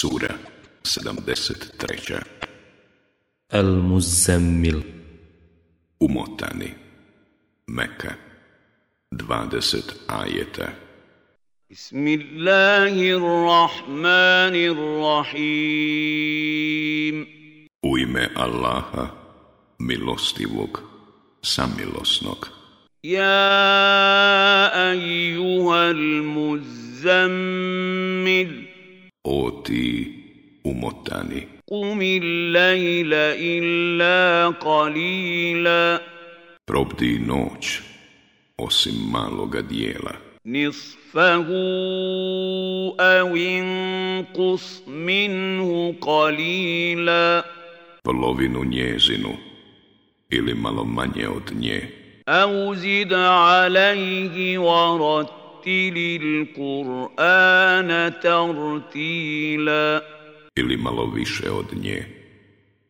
Sura 73. El muzammil Umotani Meka 20 ajeta Bismillahirrahmanirrahim U ime Allaha, milostivog, samilosnog. Ja, ejuhal muzammil o ti umotani. Kumil lejla illa kalila. Probdi noć, osim maloga dijela. Nisfahu awin inkus minhu kalila. Polovinu njezinu ili malo manje od nje. Au alaihi warat وَرَتِّلِ الْقُرْآنَ tartila Ili malo više od nje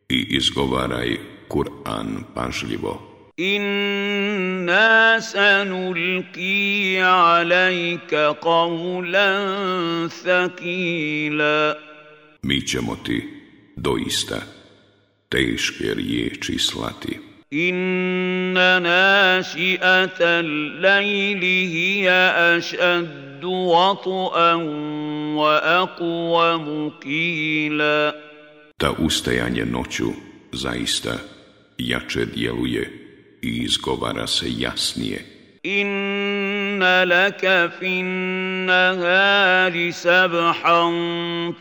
i izgovaraj Kur'an pažljivo. Inna sanulki 'alayka qawlan thakila. Mi ćemo ti doista teške riječi slati. إن ناشئة الليل هي أشد وطئا وأقوم قيلا Ta ustajanje noću zaista jače djeluje i izgovara se jasnije. Inna laka fin nahari sabhan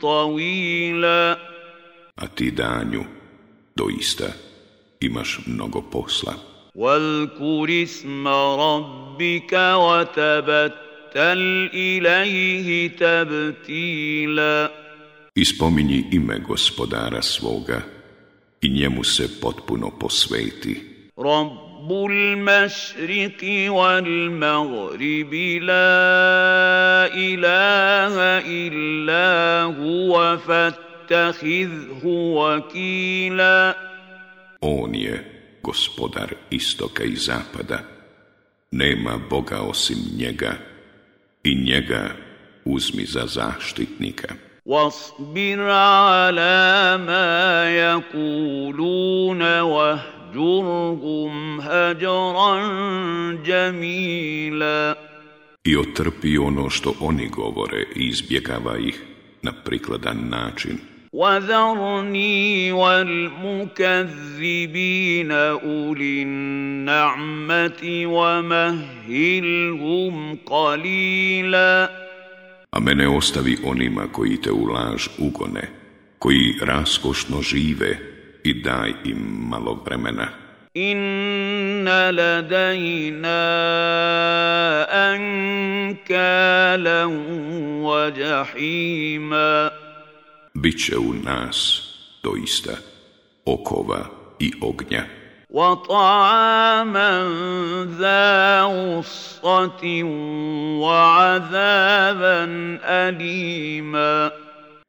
tawila. A ti danju doista imaš mnogo posla. واذكر اسم ربك وتبتل إليه تبتيلا Ispominji ime gospodara svoga i njemu se potpuno posveti. رب المشرق والمغرب لا إله إلا هو فاتخذه وكيلاً on je gospodar istoka i zapada. Nema Boga osim njega i njega uzmi za zaštitnika. ala ma I otrpi ono što oni govore i izbjegava ih na prikladan način. وذرني والمكذبين اولي النعمه ومهلهم قليلا A mene ostavi onima koji te u laž ugone, koji raskošno žive i daj im malo vremena. إن لدينا أنكالا وجحيما bit će u nas doista okova i ognja.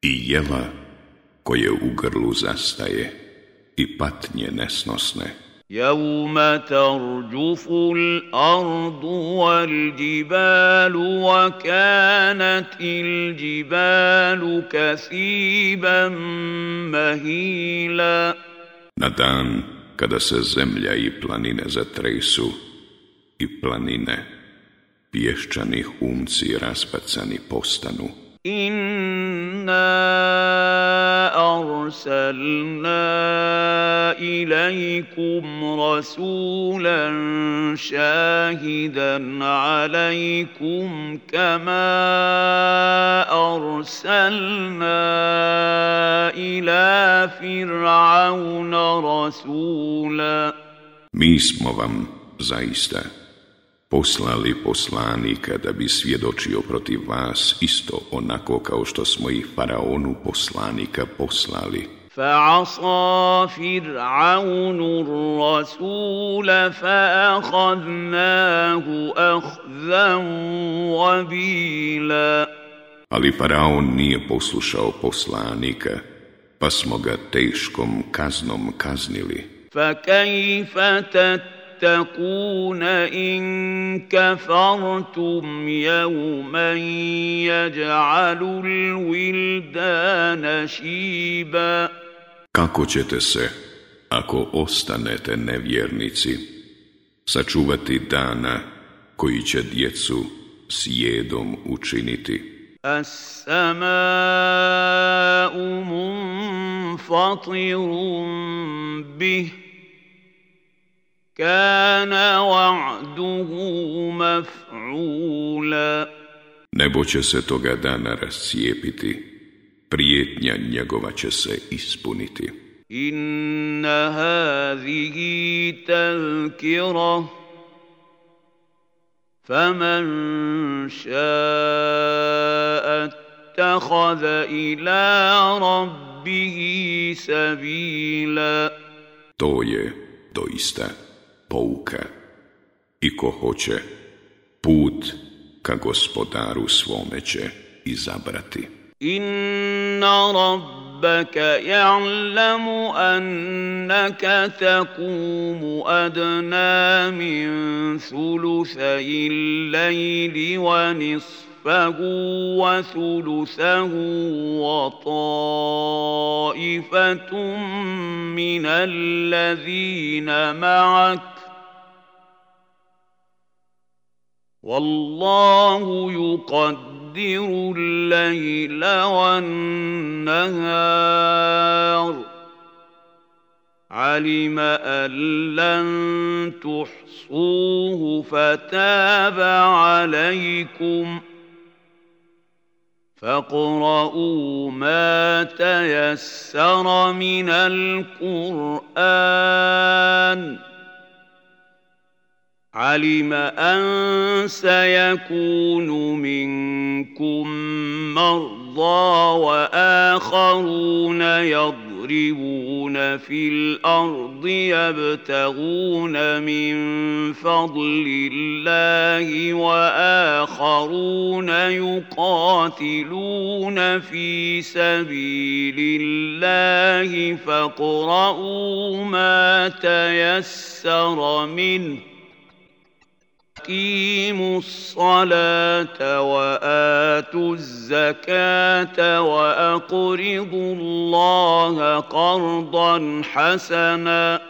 I jela koje u grlu zastaje i patnje nesnosne. Jevme terđufu l-ardu wal-đibalu wa kanat il-đibalu kathibam mahila. Na dan kada se zemlja i planine zatresu i planine pješčanih umci raspacani postanu. Inna أرسلنا إليكم رسولا شاهدا عليكم كما أرسلنا إلى فرعون رسولا poslali poslanika da bi svjedočio protiv vas isto onako kao što smo i faraonu poslanika poslali. Ali faraon nije poslušao poslanika, pa smo ga teškom kaznom kaznili. تَتَّقُونَ إِن كَفَرْتُمْ يَوْمًا يَجْعَلُ الْوِلْدَانَ شِيبًا Kako ćete se, ako ostanete nevjernici, sačuvati dana koji će djecu sjedom učiniti? As-sama'u munfatirun bih kana wa'duhu maf'ula Nebo će se toga dana rascijepiti, prijetnja njegova će se ispuniti. Inna hazihi talkira, faman šaat takhada ila rabbihi sabila. To je doista pouka i ko hoće put ka gospodaru svome će izabrati. Inna rabbaka ja'lamu annaka takumu adna min sulusajil lajli wa nisfu نصفه وثلثه وطائفة من الذين معك والله يقدر الليل والنهار علم أن لن تحصوه فتاب عليكم ۖ فاقرؤوا ما تيسر من القرآن علم أن سيكون منكم مرضى وآخرون يضرون يسربون في الأرض يبتغون من فضل الله وآخرون يقاتلون في سبيل الله فاقرؤوا ما تيسر منه وأقيموا الصلاة وآتوا الزكاة وأقرضوا الله قرضا حسناً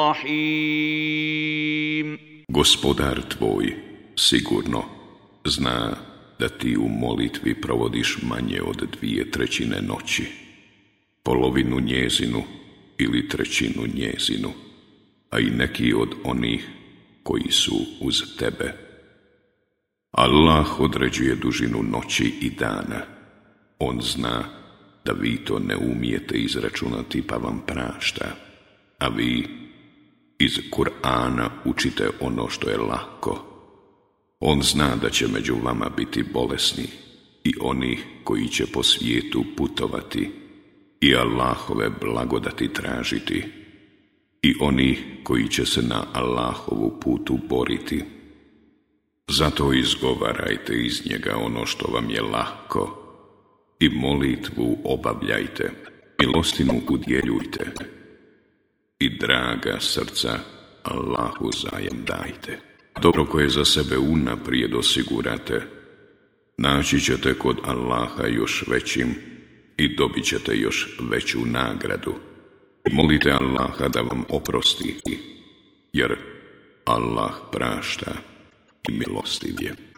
rahim. Gospodar tvoj sigurno zna da ti u molitvi provodiš manje od dvije trećine noći, polovinu njezinu ili trećinu njezinu, a i neki od onih koji su uz tebe. Allah određuje dužinu noći i dana. On zna da vi to ne umijete izračunati pa vam prašta, a vi iz Kur'ana učite ono što je lako. On zna da će među vama biti bolesni i oni koji će po svijetu putovati i Allahove blagodati tražiti i oni koji će se na Allahovu putu boriti. Zato izgovarajte iz njega ono što vam je lako i molitvu obavljajte, milostinu udjeljujte i draga srca Allahu zajem dajte. Dobro koje za sebe unaprijed osigurate, naći ćete kod Allaha još većim i dobit ćete još veću nagradu. Molite Allaha da vam oprosti, jer Allah prašta i milostiv je.